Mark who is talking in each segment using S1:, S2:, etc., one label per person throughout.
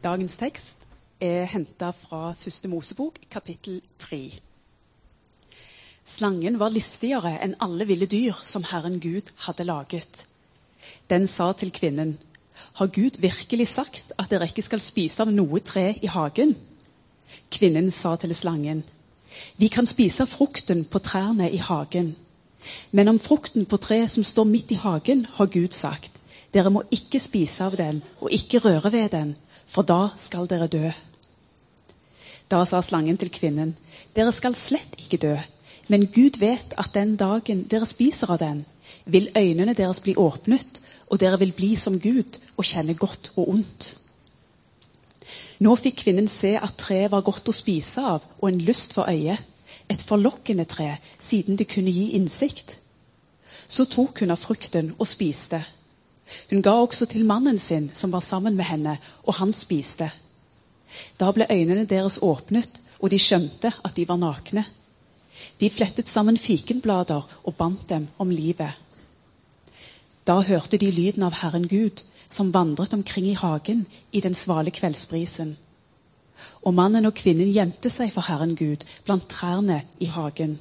S1: Dagens tekst er henta fra første Mosebok, kapittel 3. Slangen var listigere enn alle ville dyr som Herren Gud hadde laget. Den sa til kvinnen, Har Gud virkelig sagt at dere ikke skal spise av noe tre i hagen? Kvinnen sa til slangen, Vi kan spise av frukten på trærne i hagen. Men om frukten på treet som står midt i hagen, har Gud sagt, Dere må ikke spise av den og ikke røre ved den, for da skal dere dø. Da sa slangen til kvinnen, Dere skal slett ikke dø, men Gud vet at den dagen dere spiser av den, vil øynene deres bli åpnet, og dere vil bli som Gud og kjenne godt og ondt. Nå fikk kvinnen se at treet var godt å spise av og en lyst for øyet, et forlokkende tre, siden det kunne gi innsikt. Så tok hun av frukten og spiste. Hun ga også til mannen sin, som var sammen med henne, og han spiste. Da ble øynene deres åpnet, og de skjønte at de var nakne. De flettet sammen fikenblader og bandt dem om livet. Da hørte de lyden av Herren Gud, som vandret omkring i hagen i den svale kveldsbrisen. Og mannen og kvinnen gjemte seg for Herren Gud blant trærne i hagen.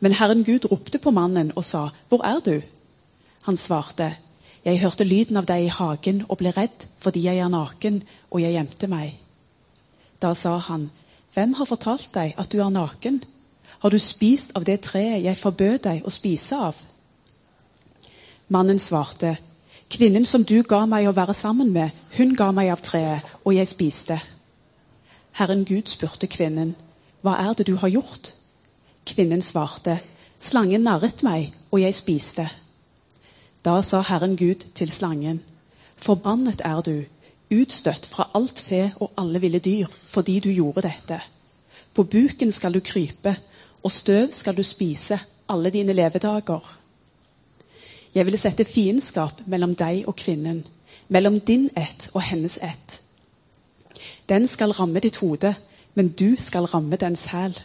S1: Men Herren Gud ropte på mannen og sa, 'Hvor er du?' Han svarte, jeg hørte lyden av deg i hagen og ble redd fordi jeg er naken, og jeg gjemte meg. Da sa han, Hvem har fortalt deg at du er naken? Har du spist av det treet jeg forbød deg å spise av? Mannen svarte, Kvinnen som du ga meg å være sammen med, hun ga meg av treet, og jeg spiste. Herren Gud spurte kvinnen, Hva er det du har gjort? Kvinnen svarte, Slangen narret meg, og jeg spiste. Da sa Herren Gud til slangen, Forbannet er du, utstøtt fra alt fe og alle ville dyr, fordi du gjorde dette. På buken skal du krype, og støv skal du spise alle dine levedager. Jeg vil sette fiendskap mellom deg og kvinnen, mellom din ett og hennes ett. Den skal ramme ditt hode, men du skal ramme dens hæl.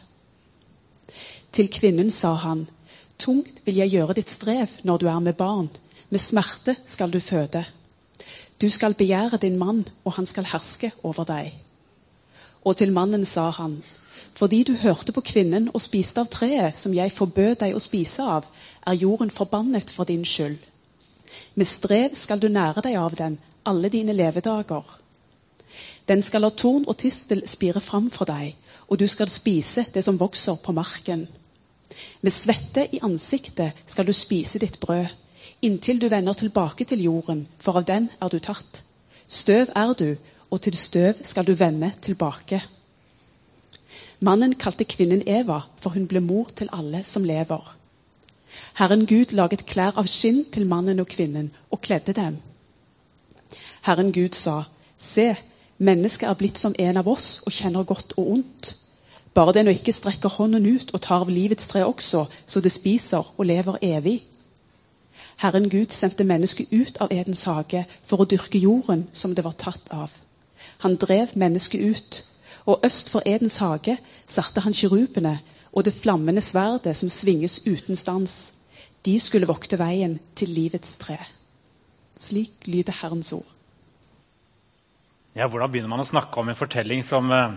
S1: Til kvinnen sa han, tungt vil jeg gjøre ditt strev når du er med barn, med smerte skal du føde. Du skal begjære din mann, og han skal herske over deg. Og til mannen sa han, fordi du hørte på kvinnen og spiste av treet som jeg forbød deg å spise av, er jorden forbannet for din skyld. Med strev skal du nære deg av den alle dine levedager. Den skal la torn og tistel spire fram for deg, og du skal spise det som vokser på marken. Med svette i ansiktet skal du spise ditt brød inntil du vender tilbake til jorden, for av den er du tatt. Støv er du, og til støv skal du vende tilbake. Mannen kalte kvinnen Eva, for hun ble mor til alle som lever. Herren Gud laget klær av skinn til mannen og kvinnen og kledde dem. Herren Gud sa, Se, mennesket er blitt som en av oss og kjenner godt og ondt. Bare det nå ikke strekker hånden ut og tar av livets tre også, så det spiser og lever evig. Herren Gud sendte mennesket ut av Edens hage for å dyrke jorden som det var tatt av. Han drev mennesket ut, og øst for Edens hage satte han kirubene og det flammende sverdet som svinges uten stans. De skulle vokte veien til livets tre. Slik lyder Herrens ord.
S2: Ja, Hvordan begynner man å snakke om en fortelling som eh,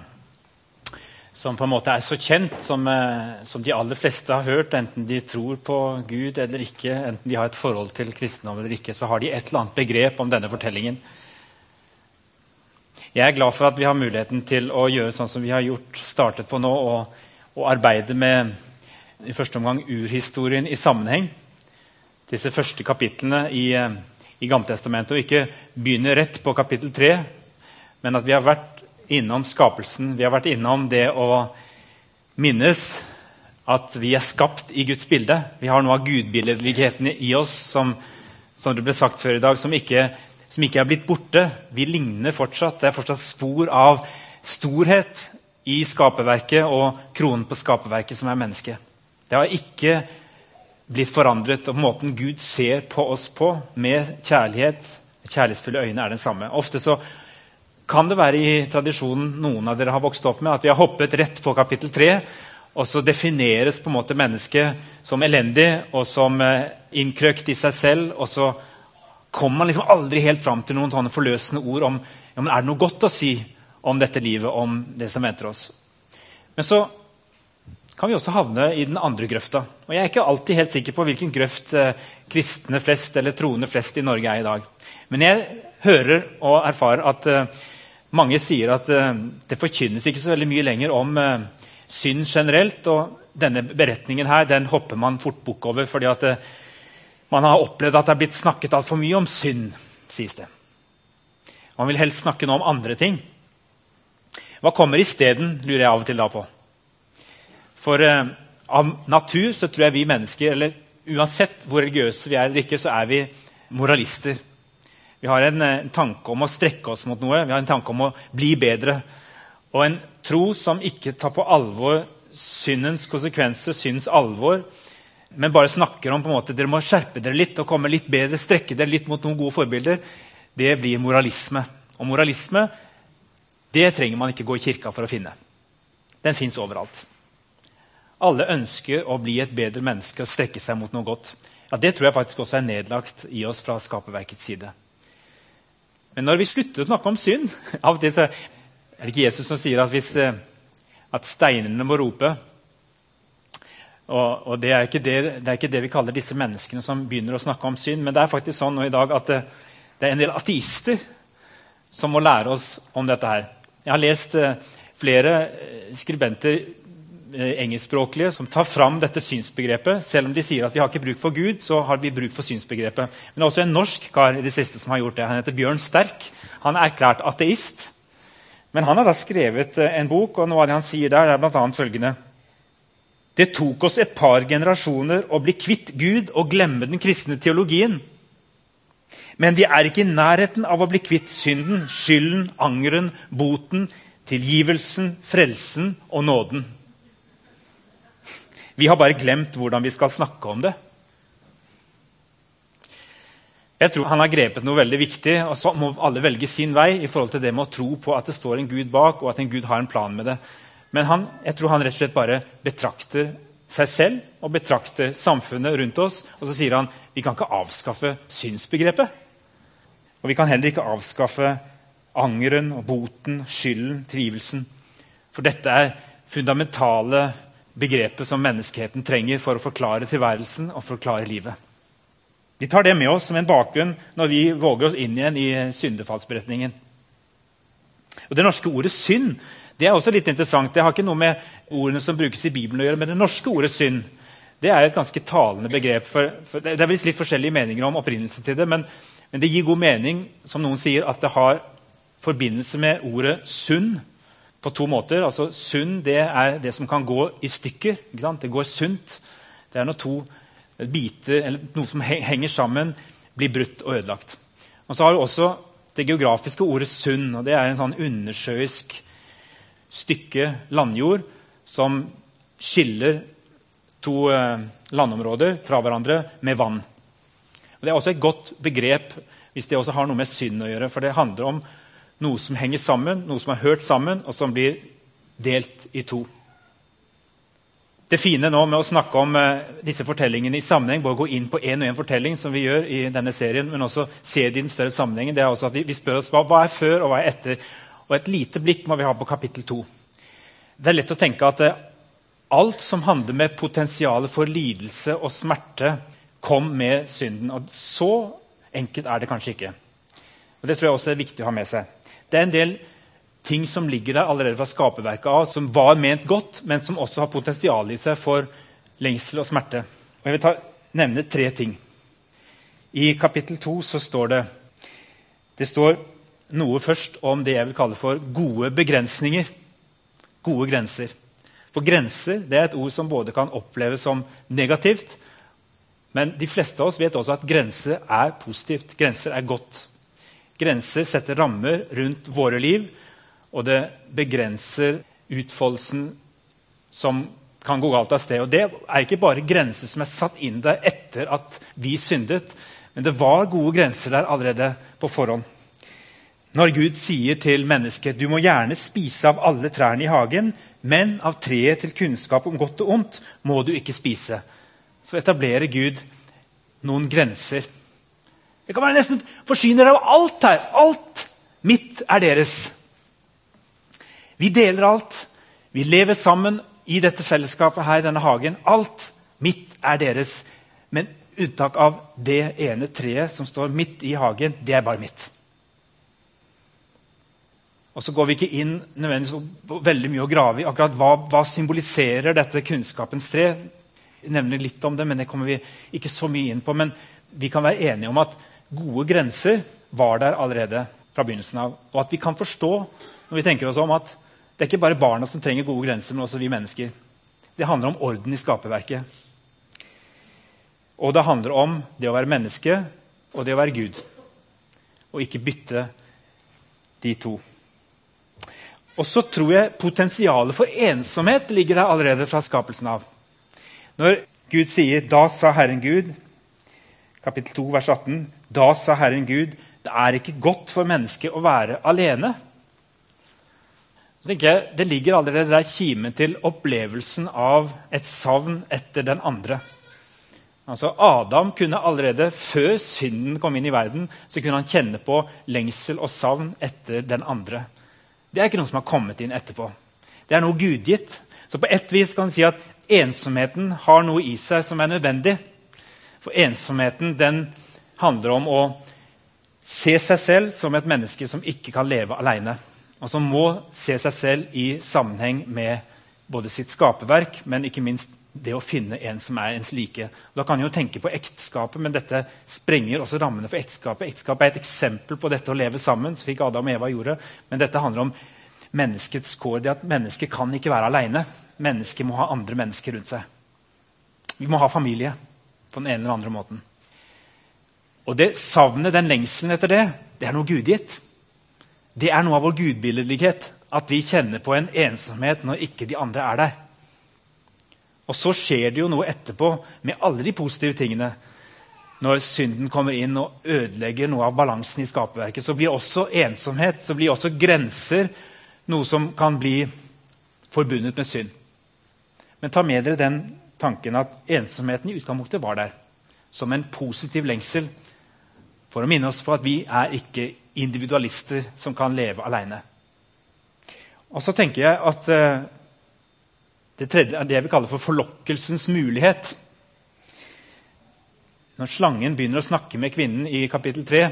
S2: som på en måte er så kjent, som, eh, som, de aller fleste har hørt, enten de tror på Gud eller ikke, enten de har et forhold til kristendom eller ikke, så har de et eller annet begrep om denne fortellingen. Jeg er glad for at vi har muligheten til å gjøre sånn som vi har gjort, startet på nå, og, og arbeide med i første omgang urhistorien i sammenheng. Disse første kapitlene i, eh, i Gamletestamentet, og ikke begynne rett på kapittel tre, men at vi har vært innom skapelsen. Vi har vært innom det å minnes at vi er skapt i Guds bilde. Vi har noe av gudbilledligheten i oss som, som det ble sagt før i dag, som ikke, som ikke er blitt borte. Vi ligner fortsatt. Det er fortsatt spor av storhet i skaperverket og kronen på skaperverket, som er mennesket. Det har ikke blitt forandret. og Måten Gud ser på oss på, med kjærlighet, kjærlighetsfulle øyne, er den samme. Ofte så kan det være i tradisjonen noen av dere har vokst opp med, at vi har hoppet rett på kapittel 3, og så defineres på en måte mennesket som elendig og som eh, innkrøkt i seg selv. Og så kommer man liksom aldri helt fram til noen sånne forløsende ord om ja, men er det noe godt å si om dette livet, om det som venter oss. Men så kan vi også havne i den andre grøfta. Og Jeg er ikke alltid helt sikker på hvilken grøft eh, kristne flest eller troende flest i Norge er i dag. Men jeg hører og erfarer at eh, mange sier at eh, det forkynnes ikke så veldig mye lenger om eh, synd generelt. Og denne beretningen her, den hopper man fort bukk over. fordi at eh, man har opplevd at det er blitt snakket altfor mye om synd, sies det. Man vil helst snakke nå om andre ting. Hva kommer isteden, lurer jeg av og til da på. For eh, av natur så tror jeg vi mennesker, eller uansett hvor religiøse vi er eller ikke, så er vi moralister. Vi har en, en, tanke om å strekke oss mot noe, vi har en tanke om å bli bedre. Og en tro som ikke tar på alvor syndens konsekvenser, syndens alvor, men bare snakker om på en måte, dere må skjerpe dere litt og komme litt bedre, strekke dere litt mot noen gode forbilder, det blir moralisme. Og moralisme det trenger man ikke gå i kirka for å finne. Den fins overalt. Alle ønsker å bli et bedre menneske og strekke seg mot noe godt. Ja, Det tror jeg faktisk også er nedlagt i oss fra skaperverkets side. Men når vi slutter å snakke om synd Av og til så er det ikke Jesus som sier at, hvis, eh, at steinene må rope. Og, og det, er det, det, er ikke det vi kaller disse menneskene som begynner å snakke om synd. Men det er faktisk sånn nå i dag at det, eh, det er en del ateister som må lære oss om dette her. Jeg har lest eh, flere skribenter, engelskspråklige, som tar fram dette synsbegrepet. Selv om de sier at vi har ikke bruk for Gud, så har vi bruk for synsbegrepet. Men det er også en norsk kar i det siste som har gjort det. Han heter Bjørn Sterk. Han er erklært ateist. Men han har da skrevet en bok, og noe av det han sier der, er bl.a. følgende Det tok oss et par generasjoner å bli kvitt Gud og glemme den kristne teologien. Men vi er ikke i nærheten av å bli kvitt synden, skylden, angeren, boten, tilgivelsen, frelsen og nåden. Vi har bare glemt hvordan vi skal snakke om det. Jeg tror Han har grepet noe veldig viktig, og så må alle velge sin vei i forhold til det med å tro på at det står en Gud bak, og at en Gud har en plan med det. Men han, jeg tror han rett og slett bare betrakter seg selv og betrakter samfunnet rundt oss. Og så sier han vi kan ikke avskaffe synsbegrepet. Og vi kan heller ikke avskaffe angeren og boten, skylden, trivelsen. For dette er fundamentale begreper som menneskeheten trenger for å forklare tilværelsen og forklare livet. Vi tar det med oss som en bakgrunn når vi våger oss inn igjen i syndefallsberetningen. Og Det norske ordet 'synd' det er også litt interessant. Det har ikke noe med ordene som brukes i Bibelen å gjøre, men det norske ordet 'synd' det er et ganske talende begrep. For, for det er litt forskjellige meninger om opprinnelsen til det, men men det gir god mening som noen sier, at det har forbindelse med ordet sunn på to måter. Altså, sunn det er det som kan gå i stykker. Det går sunt. Det er når to biter eller noe som henger sammen, blir brutt og ødelagt. Og så har du også det geografiske ordet sunn. og Det er en sånn undersjøisk stykke landjord som skiller to eh, landområder fra hverandre med vann. Og Det er også et godt begrep hvis det også har noe med synd å gjøre. For det handler om noe som henger sammen, noe som er hørt sammen, og som blir delt i to. Det fine nå med å snakke om eh, disse fortellingene i sammenheng, både gå inn på én og én fortelling, som vi gjør i denne serien, men også se det i den større sammenhengen, det er også at vi, vi spør oss hva, hva, er før og hva er etter. Og et lite blikk må vi ha på kapittel to. Det er lett å tenke at eh, alt som handler med potensialet for lidelse og smerte, kom med synden. Og Så enkelt er det kanskje ikke. Og Det tror jeg også er viktig å ha med seg. Det er en del ting som ligger der allerede fra skaperverket av, som var ment godt, men som også har potensial i seg for lengsel og smerte. Og Jeg vil ta, nevne tre ting. I kapittel 2 så står det det står noe først om det jeg vil kalle for gode begrensninger. Gode grenser. For grenser er et ord som både kan oppleves som negativt, men de fleste av oss vet også at grenser er positivt. Grenser er godt. Grenser setter rammer rundt våre liv, og det begrenser utfoldelsen som kan gå galt av sted. Og Det er ikke bare grenser som er satt inn der etter at vi syndet, men det var gode grenser der allerede på forhånd. Når Gud sier til mennesket du må gjerne spise av alle trærne i hagen, men av treet til kunnskap om godt og ondt må du ikke spise så etablerer Gud noen grenser. Det kan være nesten forsyne dere av alt her. Alt mitt er deres. Vi deler alt. Vi lever sammen i dette fellesskapet her i denne hagen. Alt mitt er deres. Men unntak av det ene treet som står midt i hagen, det er bare mitt. Og så går vi ikke inn nødvendigvis veldig mye å grave i akkurat hva, hva symboliserer dette kunnskapens tre. Jeg nevner litt om det, men det kommer vi ikke så mye inn på. Men vi kan være enige om at gode grenser var der allerede fra begynnelsen av. Og at vi kan forstå når vi tenker oss om at det er ikke bare barna som trenger gode grenser, men også vi mennesker. Det handler om orden i skaperverket. Og det handler om det å være menneske og det å være Gud. Og ikke bytte de to. Og så tror jeg potensialet for ensomhet ligger der allerede fra skapelsen av. Når Gud sier 'Da sa Herren Gud', kapittel 2, vers 18, 'Da sa Herren Gud', det er ikke godt for mennesket å være alene. Så tenker jeg, Det ligger allerede der kimen til opplevelsen av et savn etter den andre. Altså Adam kunne allerede før synden kom inn i verden, så kunne han kjenne på lengsel og savn etter den andre. Det er ikke noe som har kommet inn etterpå. Det er noe gudgitt. Så på ett vis kan du si at ensomheten har noe i seg som er nødvendig. For ensomheten den handler om å se seg selv som et menneske som ikke kan leve alene. Og som må se seg selv i sammenheng med både sitt skaperverk, men ikke minst det å finne en som er ens like. Da kan jo tenke på ekteskapet, men dette sprenger også rammene for ekteskapet. Ekteskapet er et eksempel på dette å leve sammen, slik Adam og Eva gjorde. Men dette handler om menneskets kår. Det at mennesket kan ikke være aleine. Mennesket må ha andre mennesker rundt seg. Vi må ha familie på den ene eller andre måten. Og det savnet, den lengselen etter det, det er noe gudgitt. Det er noe av vår gudbilledlighet. At vi kjenner på en ensomhet når ikke de andre er der. Og så skjer det jo noe etterpå med alle de positive tingene. Når synden kommer inn og ødelegger noe av balansen i skaperverket, så blir også ensomhet, så blir også grenser, noe som kan bli forbundet med synd. Men ta med dere den tanken at ensomheten i utgangspunktet var der. Som en positiv lengsel for å minne oss på at vi er ikke individualister som kan leve alene. Og så tenker jeg at uh, det tredje er det jeg vil kalle for forlokkelsens mulighet. Når slangen begynner å snakke med kvinnen i kapittel 3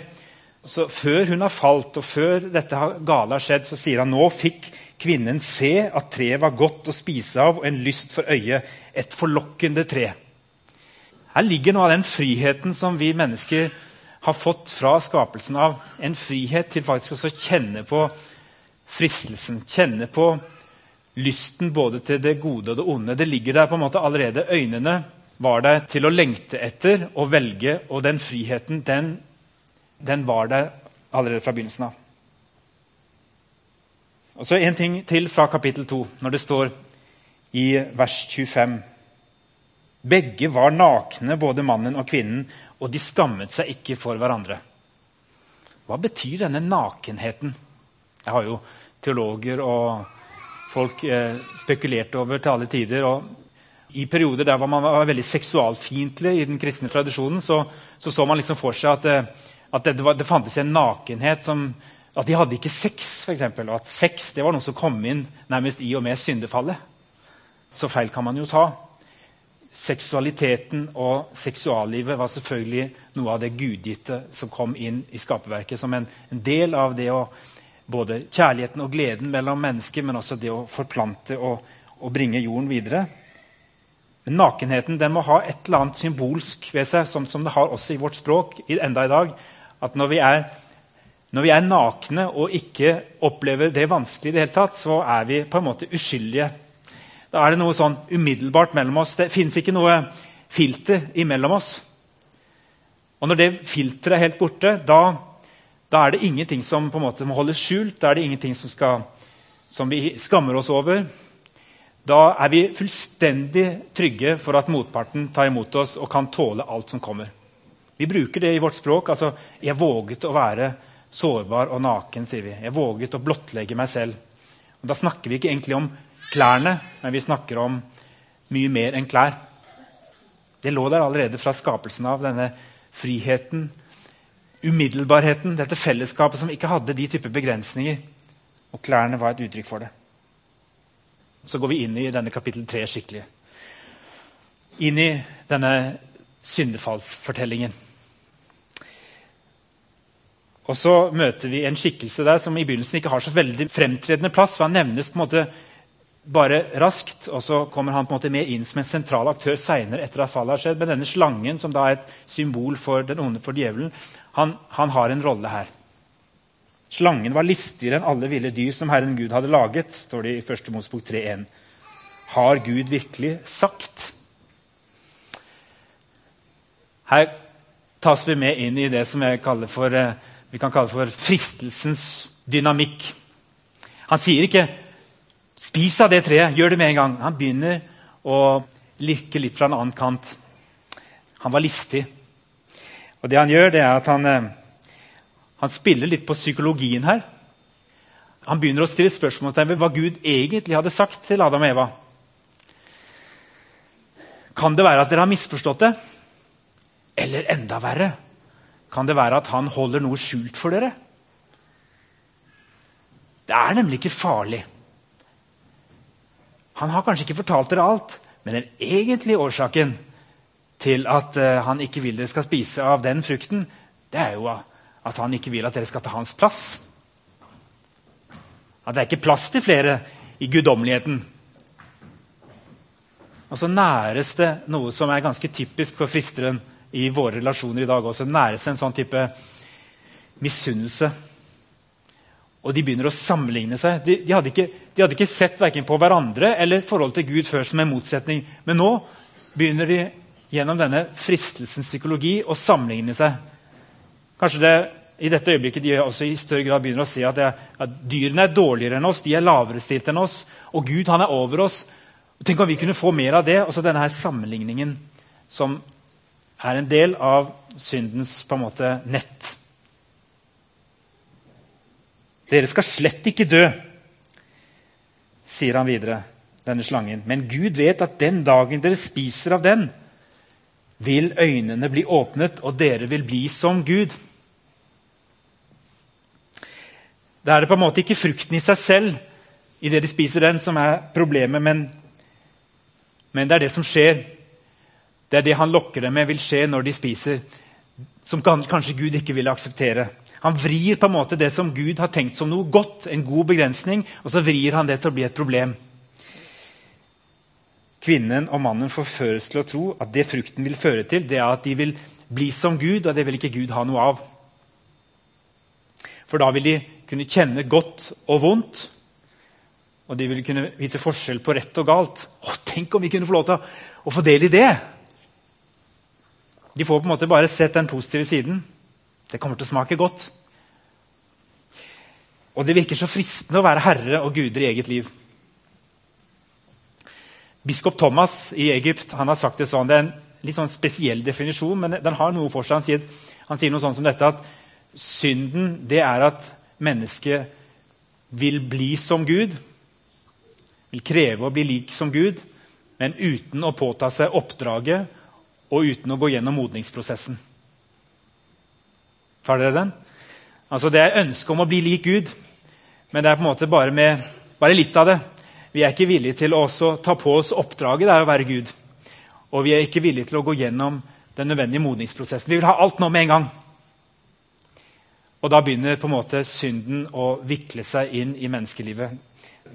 S2: så Før hun har falt, og før dette gale har skjedd, så sier han nå fikk kvinnen se at treet var godt å spise av og en lyst for øyet. Et forlokkende tre. Her ligger noe av den friheten som vi mennesker har fått fra skapelsen av. En frihet til faktisk også å kjenne på fristelsen. Kjenne på lysten både til det gode og det onde. Det ligger der på en måte allerede. Øynene var der til å lengte etter og velge, og den friheten den, den var der allerede fra begynnelsen av. Og så En ting til fra kapittel 2, når det står i vers 25. Begge var nakne, både mannen og kvinnen, og de skammet seg ikke for hverandre. Hva betyr denne nakenheten? Jeg har jo teologer og folk eh, spekulert over til alle tider. og I perioder der man var veldig seksualfiendtlig i den kristne tradisjonen, så så, så man liksom for seg at, eh, at det, det, fantes en nakenhet som At de hadde ikke sex, f.eks. Og at sex det var noe som kom inn nærmest i og med syndefallet. Så feil kan man jo ta. Seksualiteten og seksuallivet var selvfølgelig noe av det gudgitte som kom inn i skaperverket som en, en del av det å både kjærligheten og gleden mellom mennesker, men også det å forplante og, og bringe jorden videre. Men nakenheten den må ha et eller annet symbolsk ved seg, som, som det har også i vårt språk enda i dag. At når vi, er, når vi er nakne og ikke opplever det vanskelig, i det hele tatt, så er vi på en måte uskyldige. Da er det noe sånn umiddelbart mellom oss. Det fins ikke noe filter imellom oss. Og når det filteret er helt borte, da da er det ingenting som på en måte må holdes skjult. Da er det ingenting som, skal, som vi skammer oss over. Da er vi fullstendig trygge for at motparten tar imot oss og kan tåle alt som kommer. Vi bruker det i vårt språk. altså, 'Jeg våget å være sårbar og naken', sier vi. 'Jeg våget å blottlegge meg selv'. Og da snakker vi ikke egentlig om klærne, men vi snakker om mye mer enn klær. Det lå der allerede fra skapelsen av, denne friheten umiddelbarheten, dette fellesskapet som ikke hadde de type begrensninger. Og klærne var et uttrykk for det. Så går vi inn i denne kapittel tre skikkelig. Inn i denne syndefallsfortellingen. Og så møter vi en skikkelse der som i begynnelsen ikke har så veldig fremtredende plass. for Han nevnes på en måte bare raskt, og så kommer han på en måte med inn som en sentral aktør seinere. etter at fallet har skjedd. Men denne slangen, som da er et symbol for den onde for djevelen, han, han har en rolle her. Slangen var listigere enn alle ville dyr som Herren Gud hadde laget, står det i 1. Mosbok 3.1. Har Gud virkelig sagt? Her tas vi med inn i det som jeg kaller for, eh, vi kan kalle for fristelsens dynamikk. Han sier ikke 'spis av det treet', gjør det med en gang. Han begynner å lirke litt fra en annen kant. Han var listig. Og det han gjør, det er at han, eh, han spiller litt på psykologien her. Han begynner å stille spørsmål ved hva Gud egentlig hadde sagt til Adam og Eva. Kan det være at dere har misforstått det? Eller enda verre kan det være at han holder noe skjult for dere. Det er nemlig ikke farlig. Han har kanskje ikke fortalt dere alt, men den egentlige årsaken til at uh, han ikke vil dere skal spise av den frukten, det er jo at han ikke vil at dere skal ta hans plass. At det er ikke plass til flere i guddommeligheten. Og så næres det noe som er ganske typisk for fristeren i våre relasjoner i dag også. Næres en sånn type misunnelse. Og de begynner å sammenligne seg. De, de, hadde, ikke, de hadde ikke, sett verken på hverandre eller forholdet til Gud før som en motsetning. Men nå begynner de gjennom denne fristelsens psykologi å sammenligne seg. Kanskje det i dette øyeblikket de også i større grad begynner å se at, at dyrene er dårligere enn oss, de er lavere stilt enn oss, og Gud han er over oss. Tenk om vi kunne få mer av det. Også denne her sammenligningen som er en del av syndens på en måte nett. Dere skal slett ikke dø, sier han videre, denne slangen. Men Gud vet at den dagen dere spiser av den, vil øynene bli åpnet, og dere vil bli som Gud. Da er det på en måte ikke frukten i seg selv i det de spiser den, som er problemet, men, men det er det som skjer det er det han lokker dem med, vil skje når de spiser, som kanskje Gud ikke ville akseptere. Han vrir på en måte det som Gud har tenkt som noe godt, en god begrensning, og så vrir han det til å bli et problem. Kvinnen og mannen forføres til å tro at det frukten vil føre til, det er at de vil bli som Gud, og det vil ikke Gud ha noe av. For da vil de kunne kjenne godt og vondt, og de vil kunne vite forskjell på rett og galt. Å, tenk om vi kunne få lov til å få del i det! De får på en måte bare sett den positive siden. Det kommer til å smake godt. Og det virker så fristende å være herre og guder i eget liv. Biskop Thomas i Egypt han har sagt det sånn, det er en litt sånn spesiell definisjon, men den har noe for seg. Han sier, han sier noe sånn som dette at synden det er at mennesket vil bli som Gud. Vil kreve å bli lik som Gud, men uten å påta seg oppdraget og uten å gå gjennom modningsprosessen. Tar dere den? Altså Det er ønsket om å bli lik Gud, men det er på en måte bare, med, bare litt av det. Vi er ikke villige til å ta på oss oppdraget det er å være Gud. Og vi er ikke villige til å gå gjennom den nødvendige modningsprosessen. Vi vil ha alt nå med en gang. Og da begynner på en måte synden å vikle seg inn i menneskelivet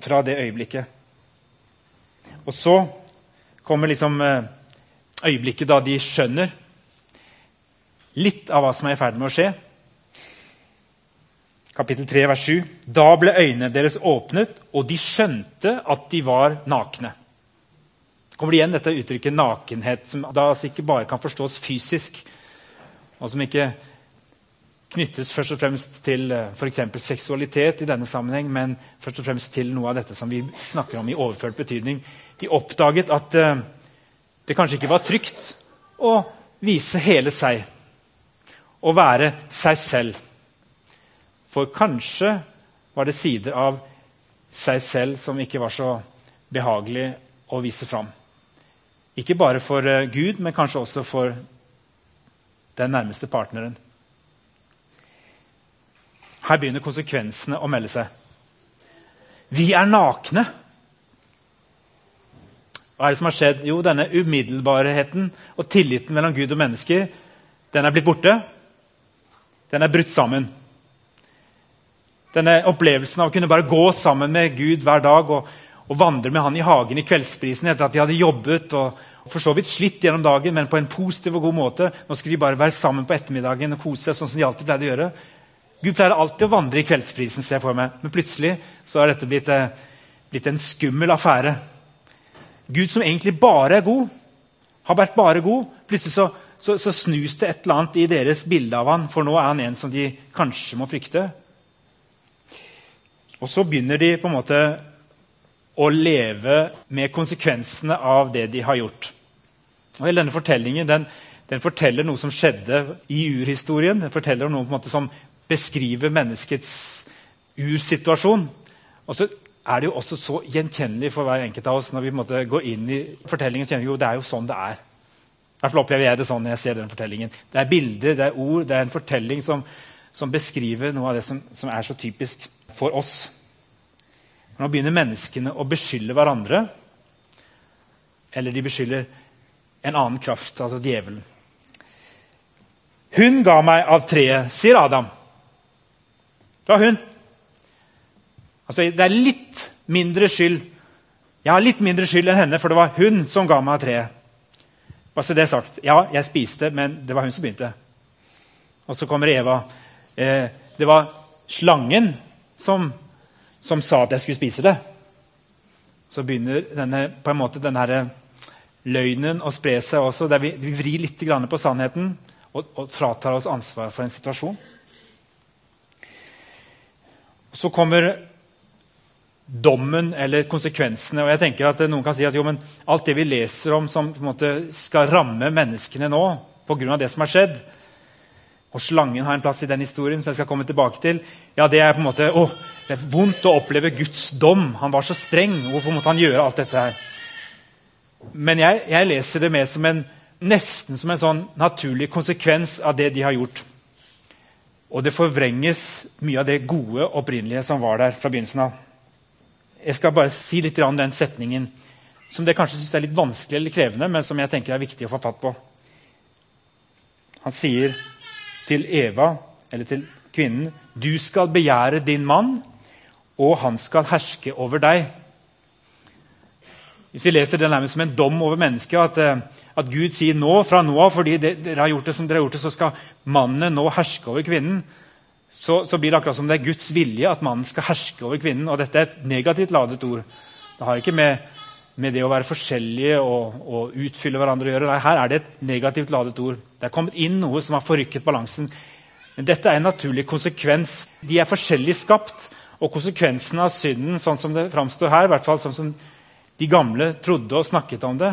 S2: fra det øyeblikket. Og så kommer liksom eh, øyeblikket da de skjønner litt av hva som er i ferd med å skje. Kapittel 3, vers 7. Da ble øynene deres åpnet, og de skjønte at de var nakne. kommer det igjen dette uttrykket nakenhet, som da altså ikke bare kan forstås fysisk, og som ikke knyttes først og fremst til f.eks. for seksualitet, i denne sammenheng, men først og fremst til noe av dette som vi snakker om i overført betydning. De oppdaget at uh, det kanskje ikke var trygt å vise hele seg. Å være seg selv. For kanskje var det sider av seg selv som ikke var så behagelig å vise fram. Ikke bare for eh, Gud, men kanskje også for den nærmeste partneren. Her begynner konsekvensene å melde seg. Vi er nakne. Hva er det som har skjedd? Jo, denne umiddelbarheten og tilliten mellom Gud og mennesker den er blitt borte. Den er brutt sammen. Denne opplevelsen av å kunne bare gå sammen med Gud hver dag og, og vandre med han i hagen i kveldsprisen etter at de hadde jobbet og, og for så vidt slitt gjennom dagen, men på en positiv og god måte. Nå skulle de bare være sammen på ettermiddagen og kose seg sånn som de alltid pleide å gjøre. Gud pleier alltid å vandre i kveldsprisen, ser jeg for meg. men plutselig så har dette blitt, eh, blitt en skummel affære. Gud som egentlig bare er god, har vært bare god. Plutselig så, så, så, snus det et eller annet i deres bilde av han, for nå er han en som de kanskje må frykte. Og så begynner de på en måte å leve med konsekvensene av det de har gjort. Og hele denne fortellingen den, den forteller noe som skjedde i urhistorien. Den forteller noe som beskriver menneskets ursituasjon. Og så er det jo også så gjenkjennelig for hver enkelt av oss når vi går inn i fortellingen. kjenner jo, Det er jo sånn det er. I hvert fall opplever jeg det sånn når jeg ser den fortellingen. Det er bilder, det er ord, det er en fortelling som, som beskriver noe av det som, som, er så typisk for oss. Nå begynner menneskene å beskylde hverandre. Eller de beskylder en annen kraft, altså djevelen. Hun ga meg av treet, sier Adam. Det var hun. Altså, det er litt mindre skyld. Jeg har litt mindre skyld enn henne, for det var hun som ga meg treet. Bare så det er sagt. Ja, jeg spiste, men det var hun som begynte. Og så kommer Eva. Eh, det var slangen som, som, sa at jeg skulle spise det. Så begynner denne, på en måte denne løgnen å spre seg også, der vi, vi vrir litt på sannheten og, og fratar oss ansvar for en situasjon. Så kommer dommen eller konsekvensene. og jeg tenker at Noen kan si at jo, alt det vi leser om som skal ramme menneskene nå pga. det som har skjedd Og slangen har en plass i den historien som jeg skal komme tilbake til. ja, Det er på en måte, å, det er vondt å oppleve Guds dom. Han var så streng. Hvorfor måtte han gjøre alt dette her? Men jeg, jeg leser det mer som en, nesten som en sånn naturlig konsekvens av det de har gjort. Og det forvrenges mye av det gode opprinnelige som var der fra begynnelsen av. Jeg skal bare si litt om den setningen som det kanskje synes er litt vanskelig eller krevende, men som jeg tenker er viktig å få fatt på. Han sier til Eva, eller til kvinnen, 'Du skal begjære din mann, og han skal herske over deg.' Hvis vi leser det nærmest som en dom over mennesket, at, eh, at Gud sier nå, fra nå av, fordi dere har gjort det som dere har gjort det, så skal mannen nå herske over kvinnen, så, så, blir det akkurat som det er Guds vilje at mannen skal herske over kvinnen. Og dette er et negativt ladet ord. Det har ikke med, med det å være forskjellige og, og, utfylle hverandre å gjøre. Nei, her er det et negativt ladet ord. Det er kommet inn noe som har forrykket balansen. Men dette er en naturlig konsekvens. De er forskjellig skapt. Og konsekvensen av synden, sånn som det framstår her, i hvert fall sånn som de gamle trodde og snakket om det,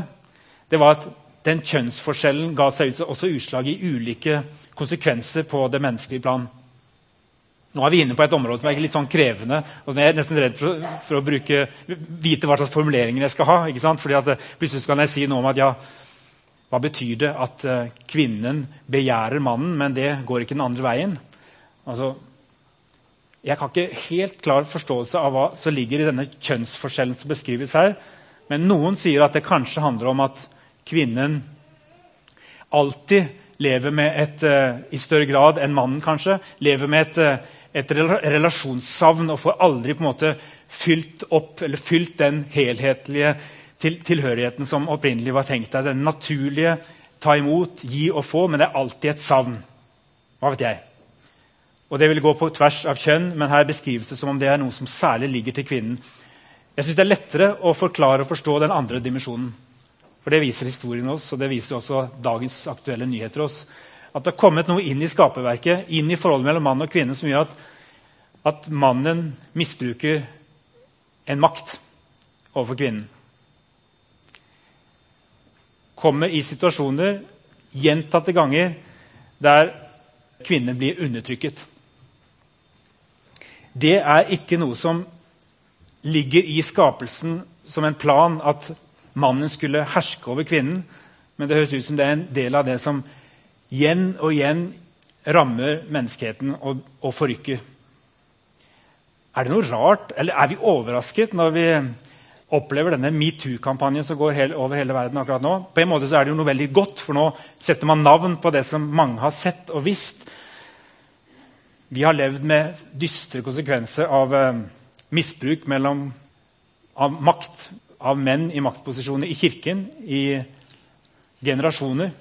S2: det var at den kjønnsforskjellen ga seg ut, også utslag i ulike konsekvenser på det menneskelige plan. Nå er vi inne på et område som er litt sånn krevende. og Jeg er nesten redd for, for å bruke, vite hva slags formuleringer jeg skal ha. ikke sant? Fordi at eh, Plutselig skal jeg si noe om at ja, hva betyr det at uh, kvinnen begjærer mannen, men det går ikke den andre veien? Altså, jeg kan ikke helt klar forståelse av hva som ligger i denne kjønnsforskjellen som beskrives her. Men noen sier at det kanskje handler om at kvinnen alltid lever med et, uh, i større grad enn mannen kanskje, lever med et et relasjonssavn og får aldri på en måte fylt opp eller fylt den helhetlige til, tilhørigheten som opprinnelig var tenkt deg. Den naturlige ta imot, gi og få, men det er alltid et savn. Hva vet jeg? Og Det vil gå på tvers av kjønn, men her beskrives det som om det er noe som særlig ligger til kvinnen. Jeg synes Det er lettere å forklare og forstå den andre dimensjonen. For Det viser historien oss, og det viser også dagens aktuelle nyheter oss at det har kommet noe inn i skaperverket, inn i forholdet mellom mann og kvinne, som gjør at, at mannen misbruker en makt overfor kvinnen. Kommer i situasjoner gjentatte ganger der kvinner blir undertrykket. Det er ikke noe som ligger i skapelsen som en plan at mannen skulle herske over kvinnen, men det høres ut som det er en del av det som igjen og igjen rammer menneskeheten og, og forrykker. Er det noe rart, eller er vi overrasket når vi opplever denne metoo-kampanjen som går over hele verden akkurat nå? På en måte så er det jo noe veldig godt, for nå setter man navn på det som mange har sett og visst. Vi har levd med dystre konsekvenser av eh, misbruk mellom, av makt av menn i maktposisjoner i Kirken i generasjoner.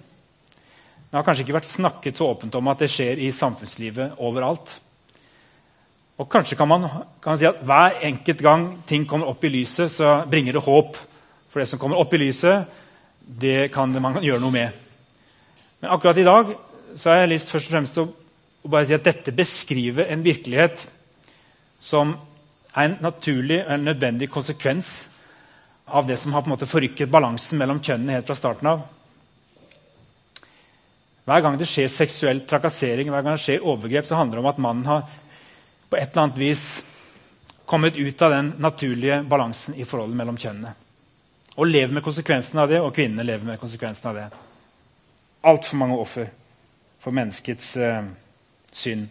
S2: Det har kanskje ikke vært snakket så åpent om at det skjer i samfunnslivet overalt. Og kanskje kan man kan si at hver enkelt gang ting kommer opp i lyset, så bringer det håp. For det som kommer opp i lyset, det kan man gjøre noe med. Men akkurat i dag så har jeg lyst først og fremst til å bare si at dette beskriver en virkelighet som er en naturlig og en nødvendig konsekvens av det som har på en måte forrykket balansen mellom kjønnene helt fra starten av. Hver gang det skjer seksuell trakassering, hver gang det skjer overgrep, så handler det om at mannen har på et eller annet vis kommet ut av den naturlige balansen i forholdet mellom kjønnene. Og lever med konsekvensene av det, og kvinnene lever med konsekvensene av det. Altfor mange offer for menneskets uh, synd.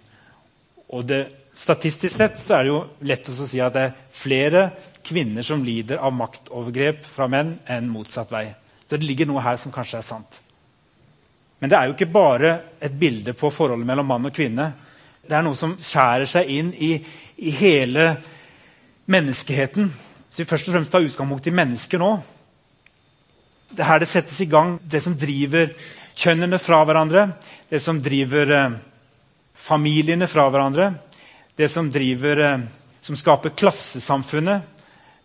S2: Og det, statistisk sett så er det jo lett å si at det er flere kvinner som lider av maktovergrep fra menn, enn motsatt vei. Så det ligger noe her som kanskje er sant. Men det er jo ikke bare et bilde på forholdet mellom mann og kvinne. Det er noe som skjærer seg inn i, i hele menneskeheten. Så vi først og fremst tar utgangspunkt i mennesker nå. Det er her det settes i gang det som driver kjønnene fra hverandre, det som driver eh, familiene fra hverandre, det som driver eh, som skaper klassesamfunnet,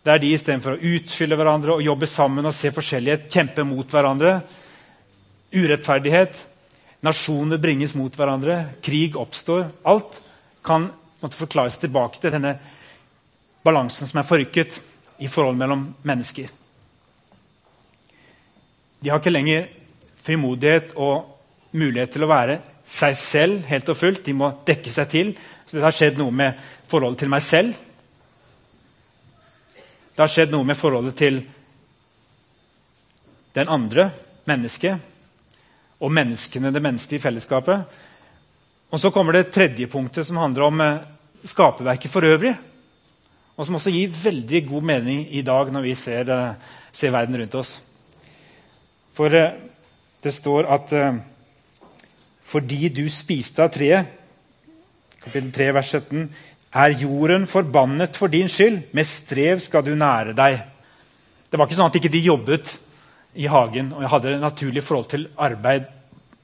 S2: der de istedenfor å utfylle hverandre og jobbe sammen og se forskjellighet, kjempe mot hverandre, urettferdighet. Nasjoner bringes mot hverandre. Krig oppstår. Alt kan måtte forklares tilbake til denne balansen som er forrykket i forholdet mellom mennesker. De har ikke lenger frimodighet og mulighet til å være seg selv helt og fullt. De må dekke seg til. Så det har skjedd noe med forholdet til meg selv. Det har skjedd noe med forholdet til den andre, mennesket og menneskene, det menneskelige fellesskapet. Og Så kommer det tredje punktet, som handler om eh, skaperverket for øvrig. Og som også gir veldig god mening i dag når vi ser, eh, ser verden rundt oss. For eh, det står at fordi du spiste av treet, kapittel 3, vers 17, er jorden forbannet for din skyld. Med strev skal du nære deg. Det var ikke sånn at ikke de jobbet i hagen og jeg hadde et naturlig forhold til arbeid.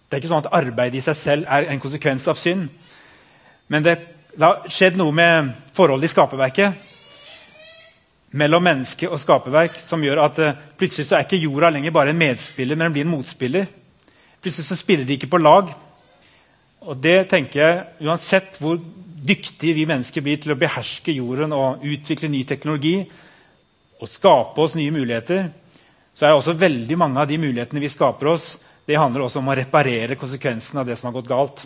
S2: Det er ikke sånn at arbeid i seg selv er en konsekvens av synd. Men det, har skjedd noe med forholdet i skaperverket mellom menneske og skaperverk som gjør at uh, plutselig så er ikke jorda lenger bare en medspiller, men den blir en motspiller. Plutselig så spiller de ikke på lag. Og det tenker jeg, Uansett hvor dyktige vi mennesker blir til å beherske jorden og utvikle ny teknologi og skape oss nye muligheter, så er også veldig mange av de mulighetene vi skaper oss, det handler også om å reparere konsekvensene av det som har gått galt.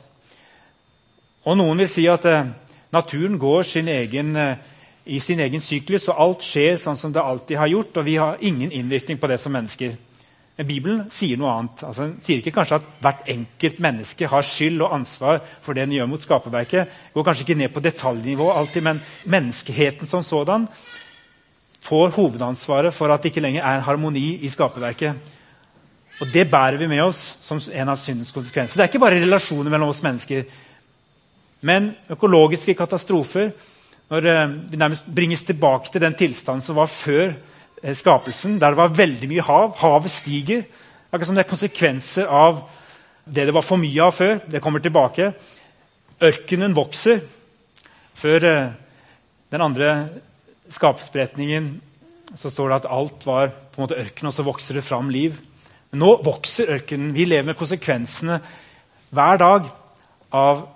S2: Og Noen vil si at eh, naturen går sin egen, eh, i sin egen syklus, og alt skjer sånn som det alltid har gjort, og vi har ingen innvirkning på det som mennesker. Men Bibelen sier noe annet. Altså, den sier ikke kanskje at hvert enkelt menneske har skyld og ansvar for det den gjør mot skaperverket. går kanskje ikke ned på detaljnivå alltid, men menneskeheten som sådan får hovedansvaret for at det ikke lenger er harmoni i skaperverket. Og Det bærer vi med oss som en av syndens konsekvenser. Det er ikke bare relasjoner mellom oss mennesker, men økologiske katastrofer. Når eh, vi nærmest bringes tilbake til den tilstanden som var før eh, skapelsen, der det var veldig mye hav. Havet stiger. Akkurat som det er konsekvenser av det det var for mye av før. Det kommer tilbake. Ørkenen vokser. Før eh, den andre skapsberetningen så står det at alt var på en måte ørken, og så vokser det fram liv. Men nå vokser ørkenen. Vi lever med konsekvensene hver dag av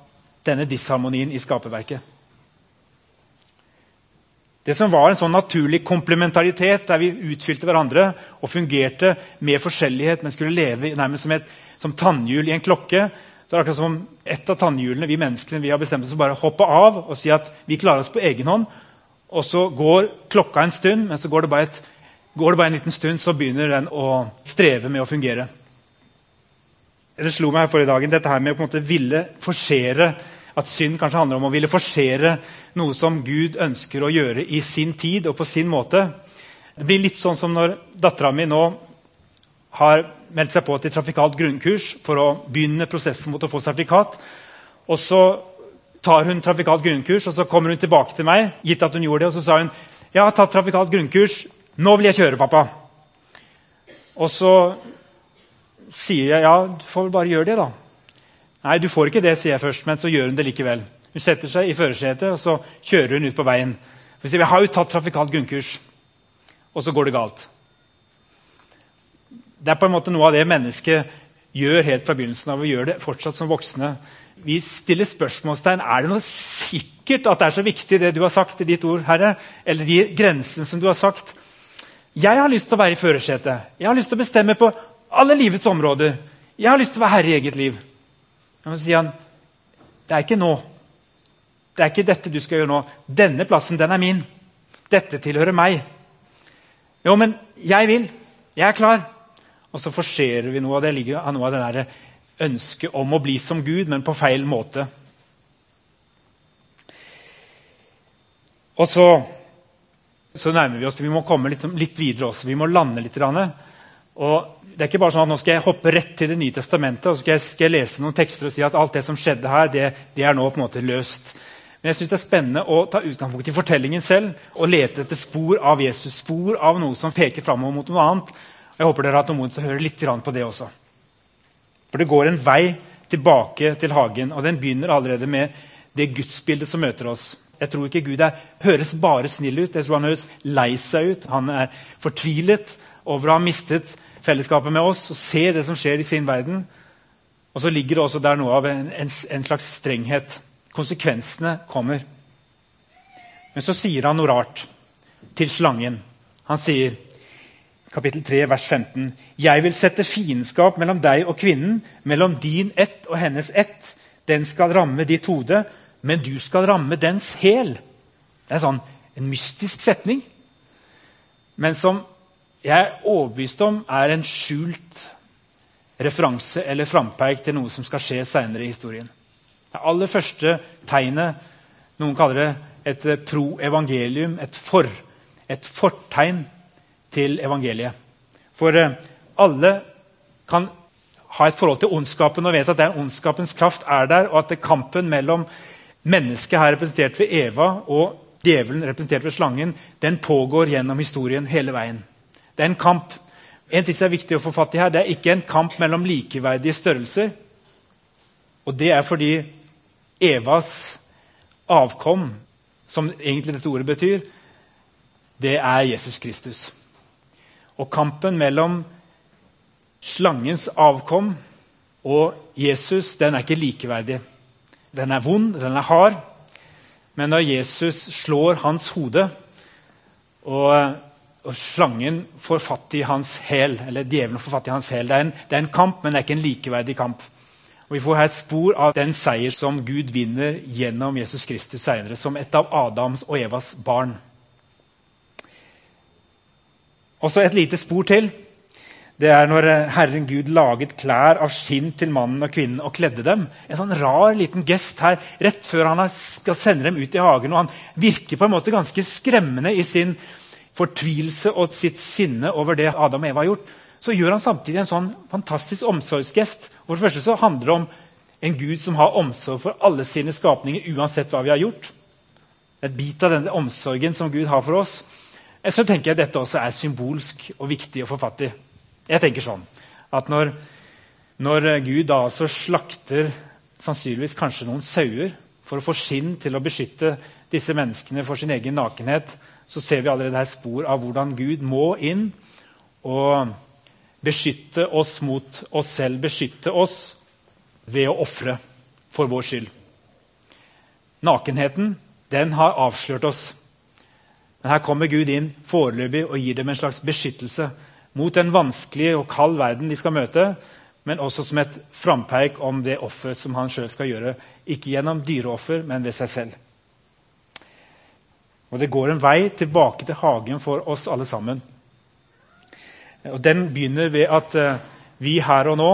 S2: denne disharmonien i skaperverket. Det som var en sånn naturlig komplementaritet, der vi utfylte hverandre og fungerte med forskjellighet, men skulle leve nærmest som, et, som tannhjul i en klokke, så er det akkurat som om et av tannhjulene vi menneskene vi har bestemt oss for bare hoppe av og si at vi klarer oss på egen hånd. Og så går klokka en stund, men så går det bare, et, går det bare en liten stund, så begynner den å streve med å fungere. Det slo meg forrige dagen, dette her med å på en måte ville forsere At synd kanskje handler om å ville forsere noe som Gud ønsker å gjøre i sin tid og på sin måte. Det blir litt sånn som når dattera mi nå har meldt seg på til trafikalt grunnkurs for å begynne prosessen mot å få sertifikat. Og så tar hun trafikalt grunnkurs, og så kommer hun tilbake til meg. gitt at hun gjorde det, Og så sa hun jeg har tatt trafikalt grunnkurs. Nå vil jeg kjøre, pappa. Og så sier jeg ja, du får bare gjøre det, da. Nei, du får ikke det, sier jeg først, men så gjør hun det likevel. Hun setter seg i førersetet og så kjører hun ut på veien. Hun sier, jeg har jo tatt trafikalt grunnkurs. Og så går det galt. Det er på en måte noe av det mennesket gjør helt fra begynnelsen av. Vi gjør det fortsatt som voksne. Vi stiller spørsmålstegn. Er det noe sikkert at det er så viktig, det du har sagt i ditt ord, Herre? Eller de grensene som du har sagt? Jeg har lyst til å være i førersetet. Jeg har lyst til å bestemme på alle livets områder. Jeg har lyst til å være herre i eget liv. Men så sier han, det er ikke nå. Det er ikke dette du skal gjøre nå. Denne plassen, den er min. Dette tilhører meg. Jo, men jeg vil. Jeg er klar. Og så forserer vi noe av det ligger av noe av den der ønsket om å bli som Gud, men på feil måte. Og så, så nærmer vi oss Vi må komme litt, litt videre også. Vi må lande litt. Og det er ikke bare sånn at Nå skal jeg hoppe rett til Det nye testamentet og skal jeg, skal jeg lese noen tekster og si at alt det som skjedde her, det, det er nå på en måte løst. Men jeg synes det er spennende å ta utgangspunkt i fortellingen selv og lete etter spor av Jesus. Spor av noe som peker framover mot noe annet. Jeg håper dere har hatt mod til å høre litt på det også. For det går en vei tilbake til hagen, og den begynner allerede med det gudsbildet som møter oss. Jeg tror ikke Gud er, høres bare snill ut, jeg tror han høres lei seg ut. Han er fortvilet over å ha mistet fellesskapet med oss og se det som skjer i sin verden. Og så ligger det også der noe av en, en, en slags strenghet. Konsekvensene kommer. Men så sier han noe rart til slangen. Han sier kapittel 3, vers 15. Jeg vil sette fiendskap mellom deg og kvinnen, mellom din ett og hennes ett. Den skal ramme ditt hode, men du skal ramme dens hæl. Det er sånn, en mystisk setning, men som jeg er overbevist om er en skjult referanse eller frampeik til noe som skal skje seinere i historien. Det aller første tegnet Noen kaller det et pro-evangelium, et, for, et fortegn til evangeliet. For eh, alle kan ha et forhold til ondskapen og vet at den ondskapens kraft er der, og at kampen mellom mennesket her representert ved Eva og djevelen representert ved slangen, den pågår gjennom historien hele veien. Det er en kamp. En ting som er viktig å få fatt i her, det er ikke en kamp mellom likeverdige størrelser. Og det er fordi Evas avkom, som egentlig dette ordet betyr, det er Jesus Kristus. Og kampen mellom slangens avkom og Jesus den er ikke likeverdig. Den er vond, den er hard. Men når Jesus slår hans hode, og, og slangen får fatt i hans hæl eller djevelen får fatt i hans hæl det, det, er en kamp, men det er ikke en likeverdig kamp. Og Vi får her spor av den seier som Gud vinner gjennom Jesus Kristus senere, som et av Adams og Evas barn. Og så et lite spor til. Det er når eh, Herren Gud laget klær av skinn til mannen og kvinnen og kledde dem. En sånn rar liten gest her rett før han skal sende dem ut i hagen. og Han virker på en måte ganske skremmende i sin fortvilelse og sitt sinne over det Adam og Eva har gjort. Så gjør han samtidig en sånn fantastisk omsorgsgest. For det første så handler det om en Gud som har omsorg for alle sine skapninger, uansett hva vi har gjort. Et bit av denne omsorgen som Gud har for oss. Så tenker jeg dette også er symbolsk og viktig å få fatt i. Jeg tenker sånn at når, når Gud da altså slakter sannsynligvis kanskje noen sauer for å få skinn til å beskytte disse menneskene for sin egen nakenhet, så ser vi allerede her spor av hvordan Gud må inn og beskytte oss mot oss selv, beskytte oss ved å ofre for vår skyld. Nakenheten den har avslørt oss. Men her kommer Gud inn foreløpig og gir dem en slags beskyttelse mot den vanskelige og kald verden de skal møte, men også som et frampeik om det offer som han sjøl skal gjøre. Ikke gjennom dyreoffer, men ved seg selv. Og Det går en vei tilbake til hagen for oss alle sammen. Og Den begynner ved at uh, vi her og nå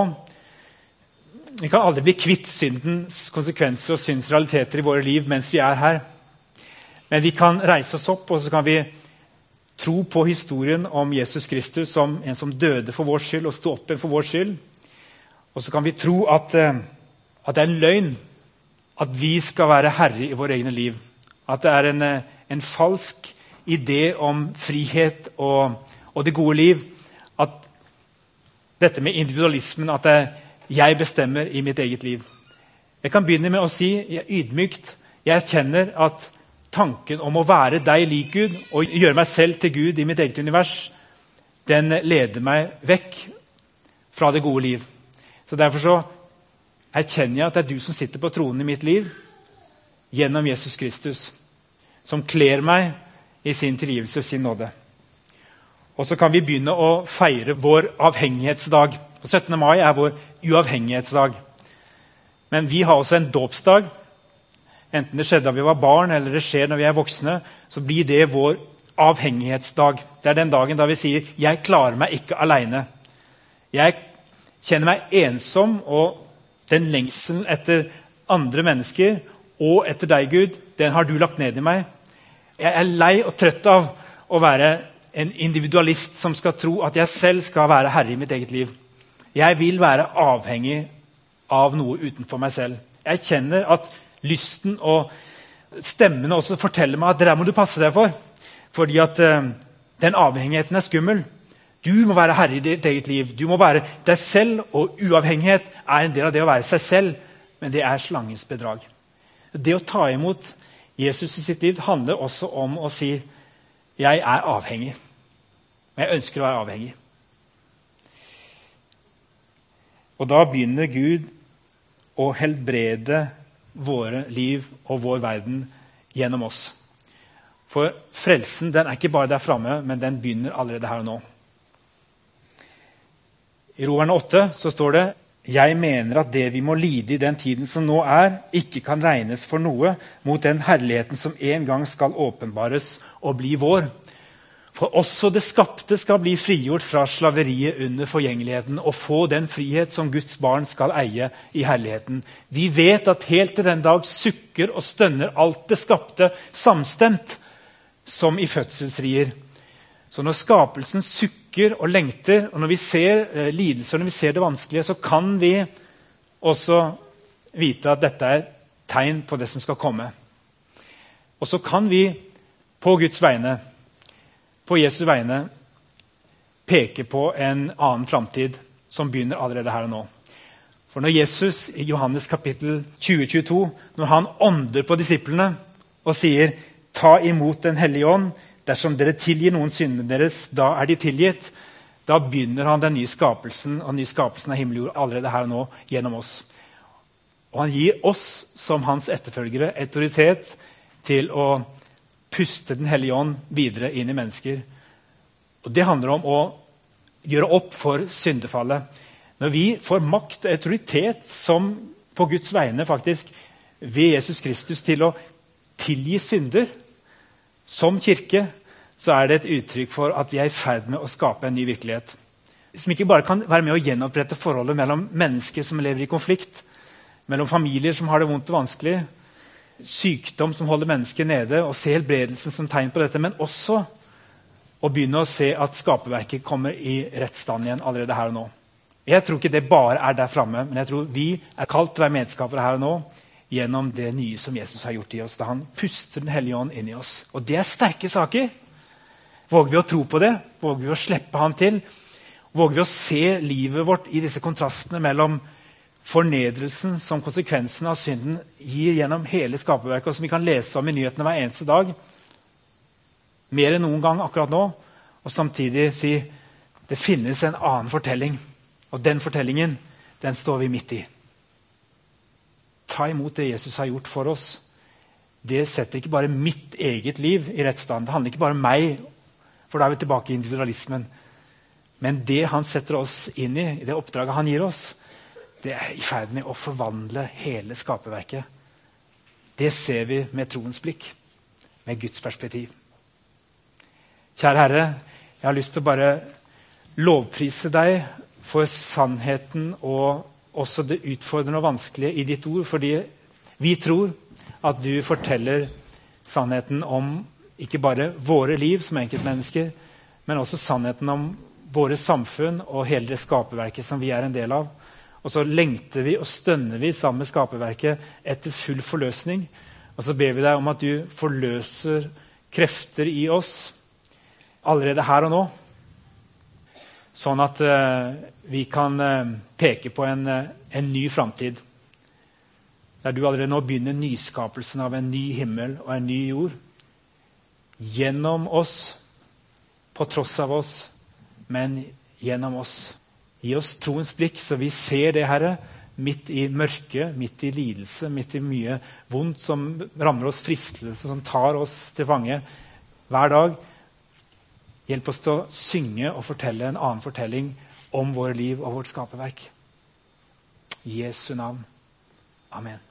S2: vi kan aldri bli kvitt syndens konsekvenser og syndens realiteter i våre liv mens vi er her. Men vi kan reise oss opp og så kan vi tro på historien om Jesus Kristus som en som døde for vår skyld og sto opp for vår skyld. Og så kan vi tro at, eh, at, det er en løgn at vi skal være herre i våre egne liv. At det er en, eh, en falsk idé om frihet og, og, det gode liv. At dette med individualismen, at det, jeg bestemmer i mitt eget liv. Jeg kan begynne med å si jeg, ydmykt jeg erkjenner at tanken om å være deg lik Gud og gjøre meg selv til Gud i mitt eget univers, den leder meg vekk fra det gode liv. Så Derfor så erkjenner jeg at det er du som sitter på tronen i mitt liv gjennom Jesus Kristus, som kler meg i sin tilgivelse og sin nåde. Og så kan vi begynne å feire vår avhengighetsdag. 17. mai er vår uavhengighetsdag. Men vi har også en dåpsdag enten det skjedde da vi var barn eller det skjer når vi er voksne, så blir det vår avhengighetsdag. Det er den dagen da vi sier 'Jeg klarer meg ikke aleine'. Jeg kjenner meg ensom, og den lengselen etter andre mennesker og etter deg, Gud, den har du lagt ned i meg. Jeg er lei og trøtt av å være en individualist som skal tro at jeg selv skal være herre i mitt eget liv. Jeg vil være avhengig av noe utenfor meg selv. Jeg kjenner at lysten og stemmene også forteller meg at det der må du passe deg for. Fordi at uh, den avhengigheten er skummel. Du må være herre i ditt eget liv. Du må være deg selv, og uavhengighet er en del av det å være seg selv. Men det er slangens bedrag. Det å ta imot Jesus i sitt liv handler også om å si jeg er avhengig. Og jeg ønsker å være avhengig. Og da begynner Gud å helbrede våre liv og vår verden gjennom oss. For frelsen den er ikke bare der framme, men den begynner allerede her og nå. I Roverne 8 så står det jeg mener at det vi må lide i den tiden som nå er, ikke kan regnes for noe mot den herligheten som en gang skal åpenbares og bli vår. For også det skapte skal bli frigjort fra slaveriet under forgjengeligheten og få den frihet som Guds barn skal eie i herligheten. Vi vet at helt til den dag sukker og stønner alt det skapte samstemt, som i fødselsrier. Så når skapelsen sukker og lengter, og når vi ser eh, lidelser når vi ser det vanskelige, så kan vi også vite at dette er tegn på det som skal komme. Og så kan vi på Guds vegne på Jesu vegne peker på en annen framtid som begynner allerede her og nå. For når Jesus i Johannes kapittel 20-22, når han ånder på disiplene og sier 'ta imot Den hellige ånd', dersom dere tilgir noen syndene deres, da er de tilgitt, da begynner han den nye skapelsen, og den nye skapelsen av himmel allerede her og nå gjennom oss. Og han gir oss som hans etterfølgere autoritet til å puste Den hellige ånd videre inn i mennesker. Og Det handler om å gjøre opp for syndefallet. Når vi får makt og autoritet som på Guds vegne faktisk ved Jesus Kristus til å tilgi synder som kirke, så er det et uttrykk for at vi er i ferd med å skape en ny virkelighet. Som ikke bare kan være med å gjenopprette forholdet mellom mennesker som lever i konflikt, mellom familier som har det vondt og vanskelig, sykdom som holder mennesket nede, og se helbredelsen som tegn på dette, men også å begynne å se at skaperverket kommer i rett stand igjen allerede her og nå. Jeg tror ikke det bare er der framme, men jeg tror vi er kalt til å være medskapere her og nå gjennom det nye som Jesus har gjort i oss, da han puster Den hellige ånd inn i oss. Og det er sterke saker. Våger vi å tro på det? Våger vi å slippe ham til? Våger vi å se livet vårt i disse kontrastene mellom fornedrelsen som konsekvensen av synden gir gjennom hele skaperverket, og som vi kan lese om i nyhetene hver eneste dag. Mer enn noen gang akkurat nå. Og samtidig si det finnes en annen fortelling. Og den fortellingen den står vi midt i. Ta imot det Jesus har gjort for oss. Det setter ikke bare mitt eget liv i rettsstand. Det handler ikke bare om meg, for da er vi tilbake i individualismen. Men det han setter oss inn i det oppdraget han gir oss, det er i ferd med å forvandle hele skaperverket. Det ser vi med troens blikk, med Guds perspektiv. Kjære Herre, jeg har lyst til å bare lovprise deg for sannheten og, også det utfordrende og vanskelige i ditt ord, fordi vi tror at du forteller sannheten om ikke bare våre liv som enkeltmennesker, men også sannheten om våre samfunn og hele det skaperverket som vi er en del av. Og så lengter vi og stønner vi sammen med skaperverket etter full forløsning. Og så ber vi deg om at du forløser krefter i oss allerede her og nå. Sånn at uh, vi kan uh, peke på en, uh, en ny framtid. Der du allerede nå begynner nyskapelsen av en ny himmel og en ny jord. Gjennom oss, på tross av oss, men gjennom oss. Gi oss troens blikk, så vi ser det, Herre, midt i mørket, midt i lidelse, midt i mye vondt som rammer oss, fristelse som tar oss til fange hver dag. Hjelp oss til å synge og fortelle en annen fortelling om våre liv og vårt skaperverk. Jesu navn. Amen.